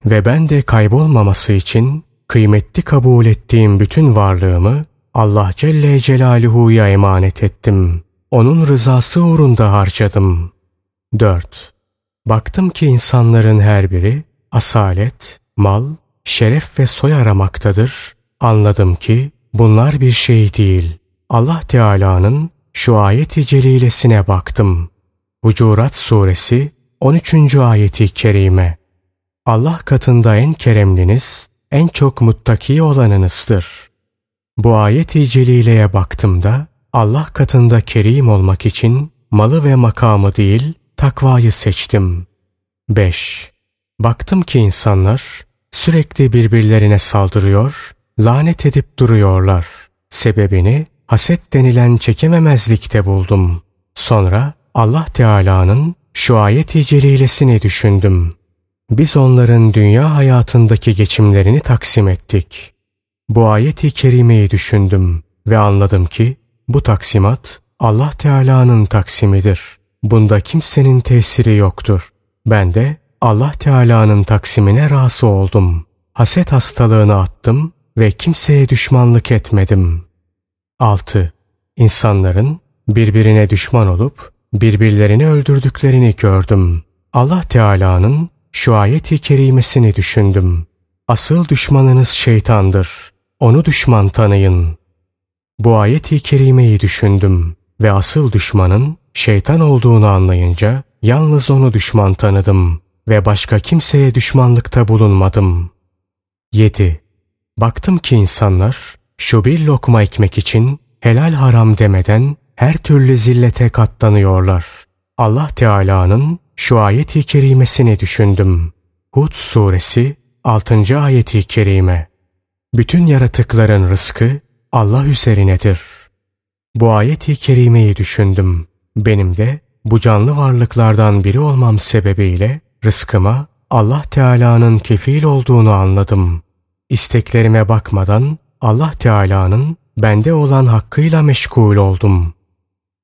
Ve ben de kaybolmaması için kıymetli kabul ettiğim bütün varlığımı Allah Celle Celaluhu'ya emanet ettim. Onun rızası uğrunda harcadım. 4. Baktım ki insanların her biri asalet, mal, şeref ve soy aramaktadır. Anladım ki bunlar bir şey değil. Allah Teala'nın şu ayet-i celilesine baktım. Hucurat suresi 13. ayeti kerime. Allah katında en keremliniz, en çok muttaki olanınızdır. Bu ayet-i celileye baktığımda Allah katında kerim olmak için malı ve makamı değil takvayı seçtim. 5. Baktım ki insanlar sürekli birbirlerine saldırıyor, lanet edip duruyorlar. Sebebini haset denilen çekememezlikte buldum. Sonra Allah Teala'nın şu ayet-i celilesini düşündüm. Biz onların dünya hayatındaki geçimlerini taksim ettik. Bu ayet-i kerimeyi düşündüm ve anladım ki bu taksimat Allah Teala'nın taksimidir. Bunda kimsenin tesiri yoktur. Ben de Allah Teala'nın taksimine razı oldum. Haset hastalığını attım ve kimseye düşmanlık etmedim. 6. İnsanların birbirine düşman olup birbirlerini öldürdüklerini gördüm. Allah Teala'nın şu ayet-i kerimesini düşündüm. Asıl düşmanınız şeytandır. Onu düşman tanıyın. Bu ayet-i kerimeyi düşündüm ve asıl düşmanın şeytan olduğunu anlayınca yalnız onu düşman tanıdım ve başka kimseye düşmanlıkta bulunmadım. 7. Baktım ki insanlar şu bir lokma ekmek için helal haram demeden her türlü zillete katlanıyorlar. Allah Teala'nın şu ayet-i kerimesini düşündüm. Hud suresi 6. ayeti kerime. Bütün yaratıkların rızkı Allah üzerinedir. Bu ayet-i kerimeyi düşündüm. Benim de bu canlı varlıklardan biri olmam sebebiyle rızkıma Allah Teala'nın kefil olduğunu anladım. İsteklerime bakmadan Allah Teala'nın bende olan hakkıyla meşgul oldum.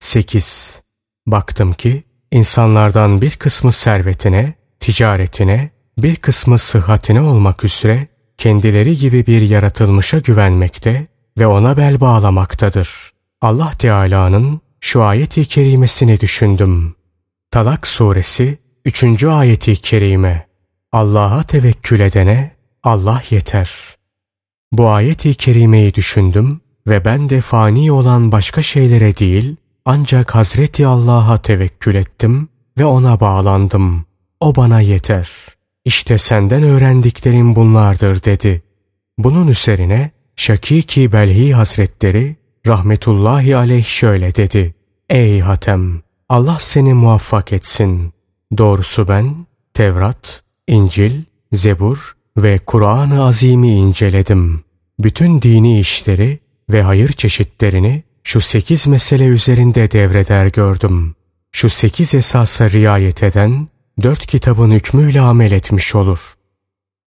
8. Baktım ki insanlardan bir kısmı servetine, ticaretine, bir kısmı sıhhatine olmak üzere kendileri gibi bir yaratılmışa güvenmekte ve ona bel bağlamaktadır. Allah Teala'nın şu ayeti kerimesini düşündüm. Talak suresi 3. ayeti kerime. Allah'a tevekkül edene Allah yeter. Bu ayeti kerimeyi düşündüm ve ben de fani olan başka şeylere değil ancak Hazreti Allah'a tevekkül ettim ve ona bağlandım. O bana yeter. İşte senden öğrendiklerim bunlardır dedi. Bunun üzerine Şakiki Belhi Hazretleri rahmetullahi aleyh şöyle dedi. Ey Hatem! Allah seni muvaffak etsin. Doğrusu ben Tevrat, İncil, Zebur ve Kur'an-ı Azim'i inceledim. Bütün dini işleri ve hayır çeşitlerini şu sekiz mesele üzerinde devreder gördüm. Şu sekiz esasa riayet eden dört kitabın hükmüyle amel etmiş olur.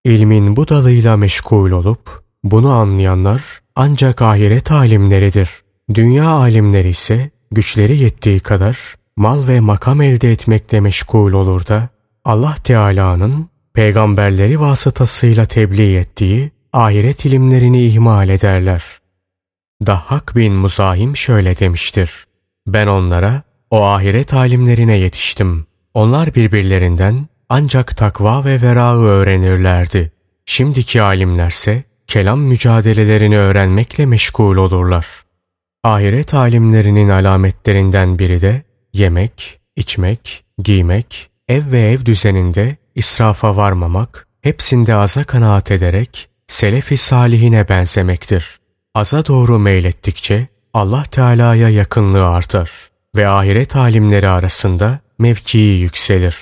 İlmin bu dalıyla meşgul olup bunu anlayanlar ancak ahiret alimleridir. Dünya alimleri ise güçleri yettiği kadar mal ve makam elde etmekle meşgul olur da Allah Teala'nın peygamberleri vasıtasıyla tebliğ ettiği ahiret ilimlerini ihmal ederler. Dahhak bin Muzahim şöyle demiştir. Ben onlara, o ahiret alimlerine yetiştim. Onlar birbirlerinden ancak takva ve verağı öğrenirlerdi. Şimdiki alimlerse kelam mücadelelerini öğrenmekle meşgul olurlar. Ahiret alimlerinin alametlerinden biri de yemek, içmek, giymek, ev ve ev düzeninde israfa varmamak, hepsinde aza kanaat ederek selefi salihine benzemektir. Aza doğru meylettikçe Allah Teala'ya yakınlığı artar ve ahiret alimleri arasında mevkii yükselir.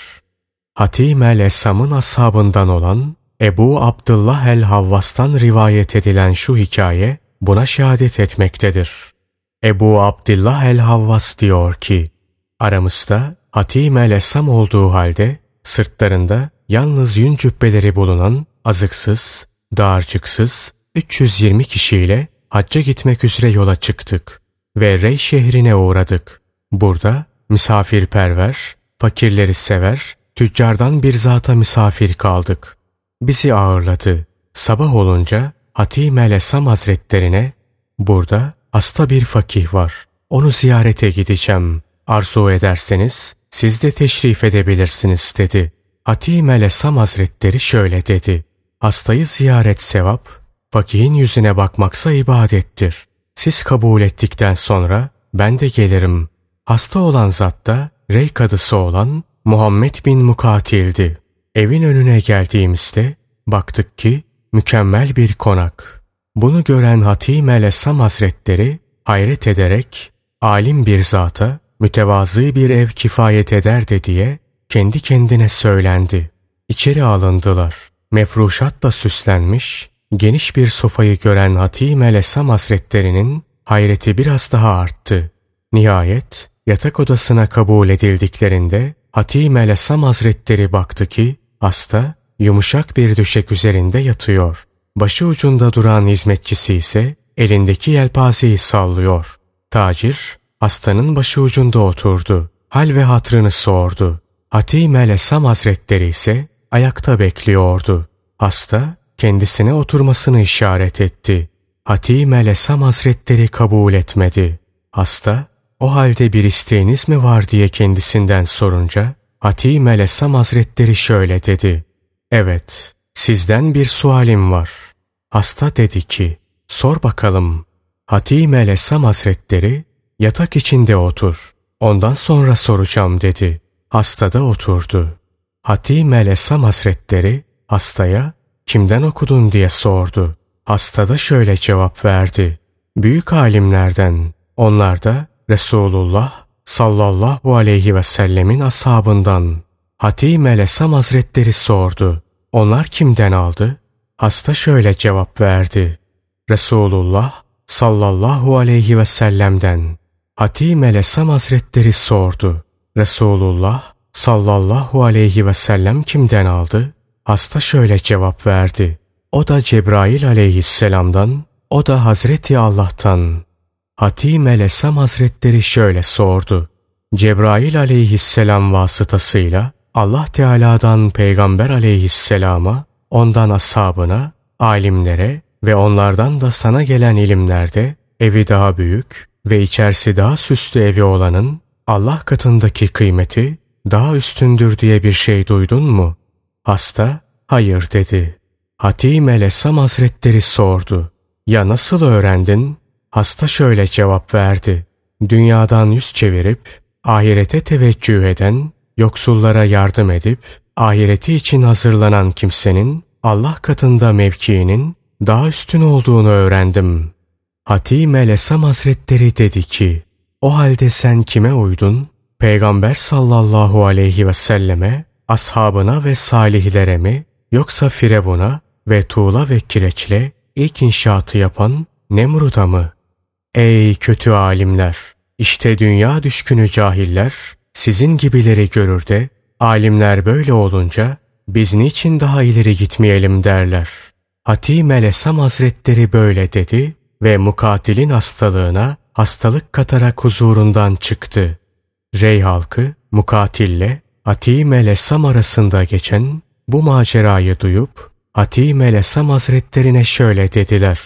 Hatim el-Esam'ın ashabından olan Ebu Abdullah el-Havvas'tan rivayet edilen şu hikaye buna şehadet etmektedir. Ebu Abdullah el-Havvas diyor ki, aramızda Hatim el-Esam olduğu halde sırtlarında yalnız yün cübbeleri bulunan azıksız, dağarcıksız 320 kişiyle hacca gitmek üzere yola çıktık ve Rey şehrine uğradık. Burada misafirperver, fakirleri sever, tüccardan bir zata misafir kaldık. Bizi ağırladı. Sabah olunca Hatim el Esam hazretlerine burada hasta bir fakih var. Onu ziyarete gideceğim. Arzu ederseniz siz de teşrif edebilirsiniz dedi. Hatim el Esam hazretleri şöyle dedi. Hastayı ziyaret sevap, fakihin yüzüne bakmaksa ibadettir. Siz kabul ettikten sonra ben de gelirim. Hasta olan zat da rey kadısı olan Muhammed bin Mukatil'di. Evin önüne geldiğimizde baktık ki mükemmel bir konak. Bunu gören Hatim el Esam Hazretleri hayret ederek alim bir zata mütevazı bir ev kifayet ederdi diye kendi kendine söylendi. İçeri alındılar. Mefruşatla süslenmiş, geniş bir sofayı gören Hatim el Esam Hazretleri'nin hayreti biraz daha arttı. Nihayet yatak odasına kabul edildiklerinde Hatim el Esam Hazretleri baktı ki hasta yumuşak bir döşek üzerinde yatıyor. Başı ucunda duran hizmetçisi ise elindeki yelpazeyi sallıyor. Tacir hastanın başı ucunda oturdu. Hal ve hatrını sordu. Hatim el Esam Hazretleri ise ayakta bekliyordu. Hasta kendisine oturmasını işaret etti. Hatim el Esam Hazretleri kabul etmedi. Hasta o halde bir isteğiniz mi var diye kendisinden sorunca Hatim el Esam Hazretleri şöyle dedi. Evet, sizden bir sualim var. Hasta dedi ki, sor bakalım. Hatim el Esam Hazretleri, yatak içinde otur. Ondan sonra soracağım dedi. Hasta da oturdu. Hatim el Esam Hazretleri, hastaya, kimden okudun diye sordu. Hasta da şöyle cevap verdi. Büyük alimlerden, onlar da Resulullah sallallahu aleyhi ve sellemin ashabından. Hatim el Esam Hazretleri sordu. Onlar kimden aldı? Hasta şöyle cevap verdi. Resulullah sallallahu aleyhi ve sellem'den. Hatim el Esam Hazretleri sordu. Resulullah sallallahu aleyhi ve sellem kimden aldı? Hasta şöyle cevap verdi. O da Cebrail aleyhisselamdan, o da Hazreti Allah'tan. Hatim el Esam Hazretleri şöyle sordu. Cebrail aleyhisselam vasıtasıyla Allah Teala'dan Peygamber aleyhisselama, ondan ashabına, alimlere ve onlardan da sana gelen ilimlerde evi daha büyük ve içerisi daha süslü evi olanın Allah katındaki kıymeti daha üstündür diye bir şey duydun mu? Hasta, hayır dedi. Hatim el Esam Hazretleri sordu. Ya nasıl öğrendin? Hasta şöyle cevap verdi. Dünyadan yüz çevirip ahirete teveccüh eden, yoksullara yardım edip ahireti için hazırlanan kimsenin Allah katında mevkiinin daha üstün olduğunu öğrendim. Hatim el Esam Hazretleri dedi ki, o halde sen kime uydun? Peygamber sallallahu aleyhi ve selleme, ashabına ve salihlere mi, yoksa Firavun'a ve Tuğla ve Kireç'le ilk inşaatı yapan Nemrut'a mı? Ey kötü alimler! İşte dünya düşkünü cahiller sizin gibileri görür de alimler böyle olunca biz niçin daha ileri gitmeyelim derler. Hatim el Esam Hazretleri böyle dedi ve mukatilin hastalığına hastalık katarak huzurundan çıktı. Rey halkı mukatille Hatim el Esam arasında geçen bu macerayı duyup Hatime Lesam Hazretlerine şöyle dediler.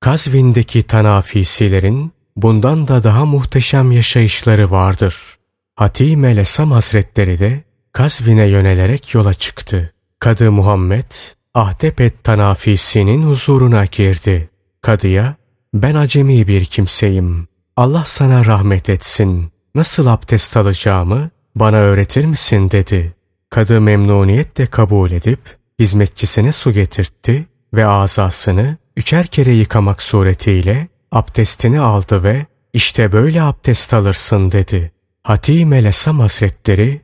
Kazvin'deki tanafisilerin bundan da daha muhteşem yaşayışları vardır. Hatime Lesam Hazretleri de Kazvin'e yönelerek yola çıktı. Kadı Muhammed Ahdepet tanafisinin huzuruna girdi. Kadıya ben acemi bir kimseyim. Allah sana rahmet etsin. Nasıl abdest alacağımı bana öğretir misin dedi. Kadı memnuniyetle kabul edip hizmetçisine su getirtti ve azasını üçer kere yıkamak suretiyle abdestini aldı ve işte böyle abdest alırsın dedi. Hatime Lesam Hazretleri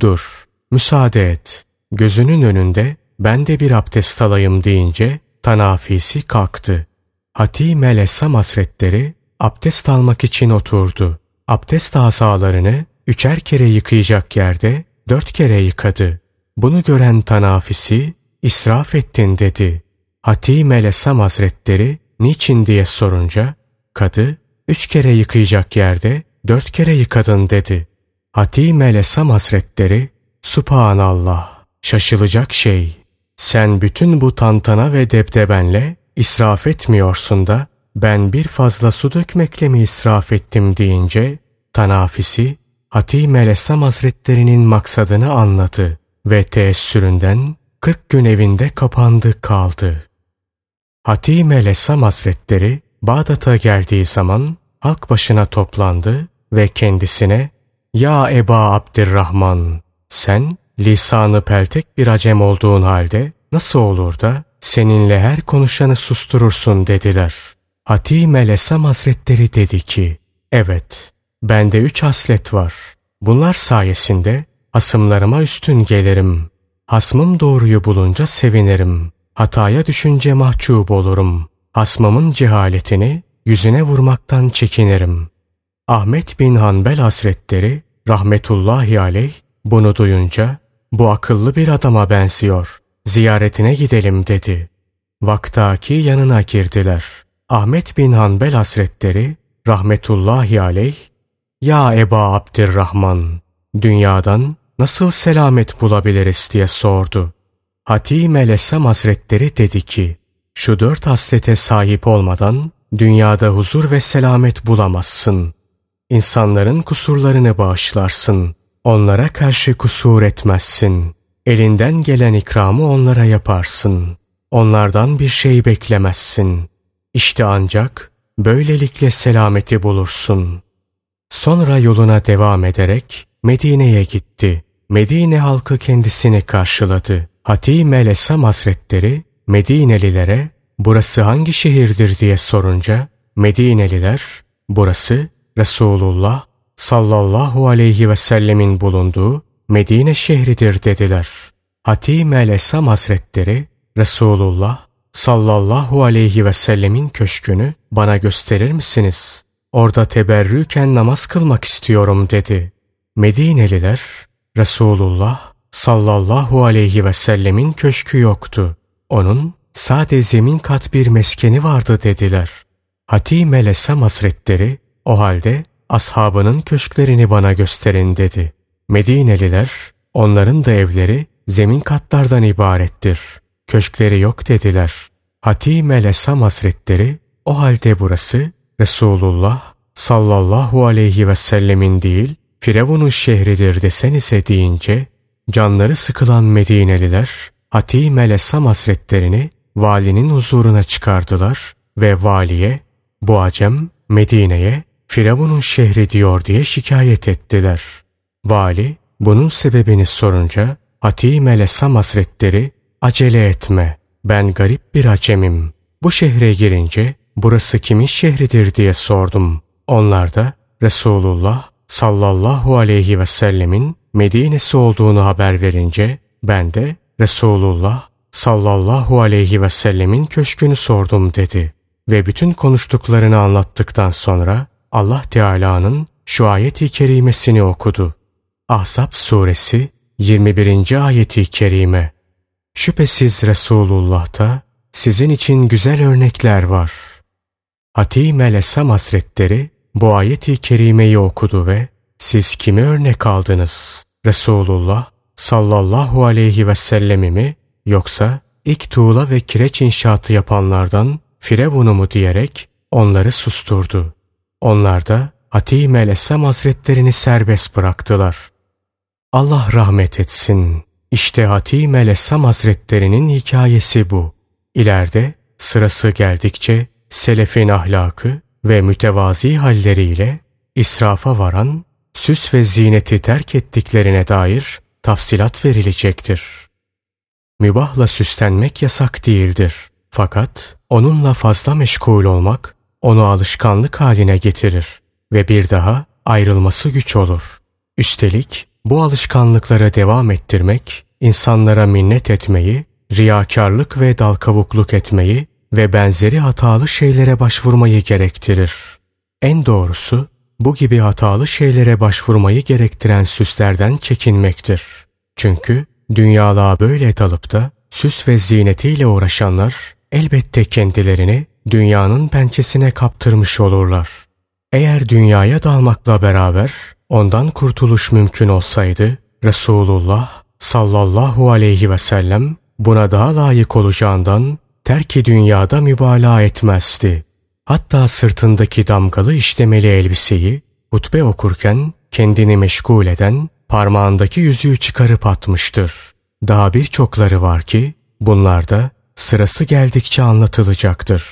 dur müsaade et gözünün önünde ben de bir abdest alayım deyince tanafisi kalktı. Hatime Lesam Hazretleri abdest almak için oturdu. Abdest azalarını üçer kere yıkayacak yerde dört kere yıkadı. Bunu gören tanafisi israf ettin dedi. Hatime Lesam Hazretleri niçin diye sorunca kadı üç kere yıkayacak yerde dört kere yıkadın dedi. Hatime Lesam Hazretleri Subhanallah şaşılacak şey. Sen bütün bu tantana ve debdebenle israf etmiyorsun da ben bir fazla su dökmekle mi israf ettim deyince tanafisi Hatime Lessam Hazretlerinin maksadını anladı ve teessüründen 40 gün evinde kapandı kaldı. Hatime Lessam Hazretleri Bağdat'a geldiği zaman halk başına toplandı ve kendisine ''Ya Eba Abdirrahman, sen lisanı peltek bir acem olduğun halde nasıl olur da seninle her konuşanı susturursun dediler. Hatime Lesam Hazretleri dedi ki, evet bende üç haslet var. Bunlar sayesinde hasımlarıma üstün gelirim. Hasmım doğruyu bulunca sevinirim. Hataya düşünce mahcup olurum. Hasmımın cehaletini yüzüne vurmaktan çekinirim. Ahmet bin Hanbel Hazretleri rahmetullahi aleyh bunu duyunca bu akıllı bir adama benziyor. Ziyaretine gidelim dedi. Vaktaki yanına girdiler. Ahmet bin Hanbel Hazretleri rahmetullahi aleyh Ya Eba Abdirrahman dünyadan nasıl selamet bulabiliriz diye sordu. Hatime Lesam Hazretleri dedi ki şu dört haslete sahip olmadan dünyada huzur ve selamet bulamazsın. İnsanların kusurlarını bağışlarsın. Onlara karşı kusur etmezsin. Elinden gelen ikramı onlara yaparsın. Onlardan bir şey beklemezsin. İşte ancak böylelikle selameti bulursun. Sonra yoluna devam ederek Medine'ye gitti. Medine halkı kendisini karşıladı. Hatime Lesam Hazretleri Medinelilere burası hangi şehirdir diye sorunca Medineliler burası Resulullah sallallahu aleyhi ve sellemin bulunduğu Medine şehridir dediler. Hatime Lesam Hazretleri Resulullah sallallahu aleyhi ve sellemin köşkünü bana gösterir misiniz? Orada teberrüken namaz kılmak istiyorum dedi. Medineliler Resulullah sallallahu aleyhi ve sellemin köşkü yoktu. Onun sade zemin kat bir meskeni vardı dediler. Hatime Lesam Hazretleri o halde ashabının köşklerini bana gösterin dedi. Medineliler onların da evleri zemin katlardan ibarettir. Köşkleri yok dediler. Hatime Lesam Hazretleri o halde burası Resulullah sallallahu aleyhi ve sellemin değil Firavun'un şehridir desenize deyince canları sıkılan Medineliler Hatime Lesam Hazretlerini valinin huzuruna çıkardılar ve valiye bu acem Medine'ye Firavun'un şehri diyor diye şikayet ettiler. Vali bunun sebebini sorunca Hatime Lesam Hazretleri acele etme ben garip bir acemim. Bu şehre girince burası kimin şehridir diye sordum. Onlar da Resulullah sallallahu aleyhi ve sellemin Medine'si olduğunu haber verince ben de Resulullah sallallahu aleyhi ve sellemin köşkünü sordum dedi. Ve bütün konuştuklarını anlattıktan sonra Allah Teala'nın şu ayeti kerimesini okudu. Ahzab suresi 21. ayeti kerime. Şüphesiz Resulullah'ta sizin için güzel örnekler var. Hatime Lesam Hazretleri bu ayeti kerimeyi okudu ve siz kimi örnek aldınız? Resulullah sallallahu aleyhi ve sellemi mi yoksa ilk tuğla ve kireç inşaatı yapanlardan Firavun'u mu diyerek onları susturdu. Onlar da Hatim el Esem hazretlerini serbest bıraktılar. Allah rahmet etsin. İşte Hatim el Esem hazretlerinin hikayesi bu. İleride sırası geldikçe selefin ahlakı ve mütevazi halleriyle israfa varan, süs ve zineti terk ettiklerine dair tafsilat verilecektir. Mübahla süslenmek yasak değildir. Fakat onunla fazla meşgul olmak onu alışkanlık haline getirir ve bir daha ayrılması güç olur. Üstelik bu alışkanlıklara devam ettirmek insanlara minnet etmeyi, riyakarlık ve dalkavukluk etmeyi ve benzeri hatalı şeylere başvurmayı gerektirir. En doğrusu bu gibi hatalı şeylere başvurmayı gerektiren süslerden çekinmektir. Çünkü dünyalığa böyle dalıp da süs ve zinetiyle uğraşanlar elbette kendilerini dünyanın pençesine kaptırmış olurlar. Eğer dünyaya dalmakla beraber ondan kurtuluş mümkün olsaydı Resulullah sallallahu aleyhi ve sellem buna daha layık olacağından terki dünyada mübalağa etmezdi. Hatta sırtındaki damgalı işlemeli elbiseyi hutbe okurken kendini meşgul eden parmağındaki yüzüğü çıkarıp atmıştır. Daha birçokları var ki bunlar da sırası geldikçe anlatılacaktır.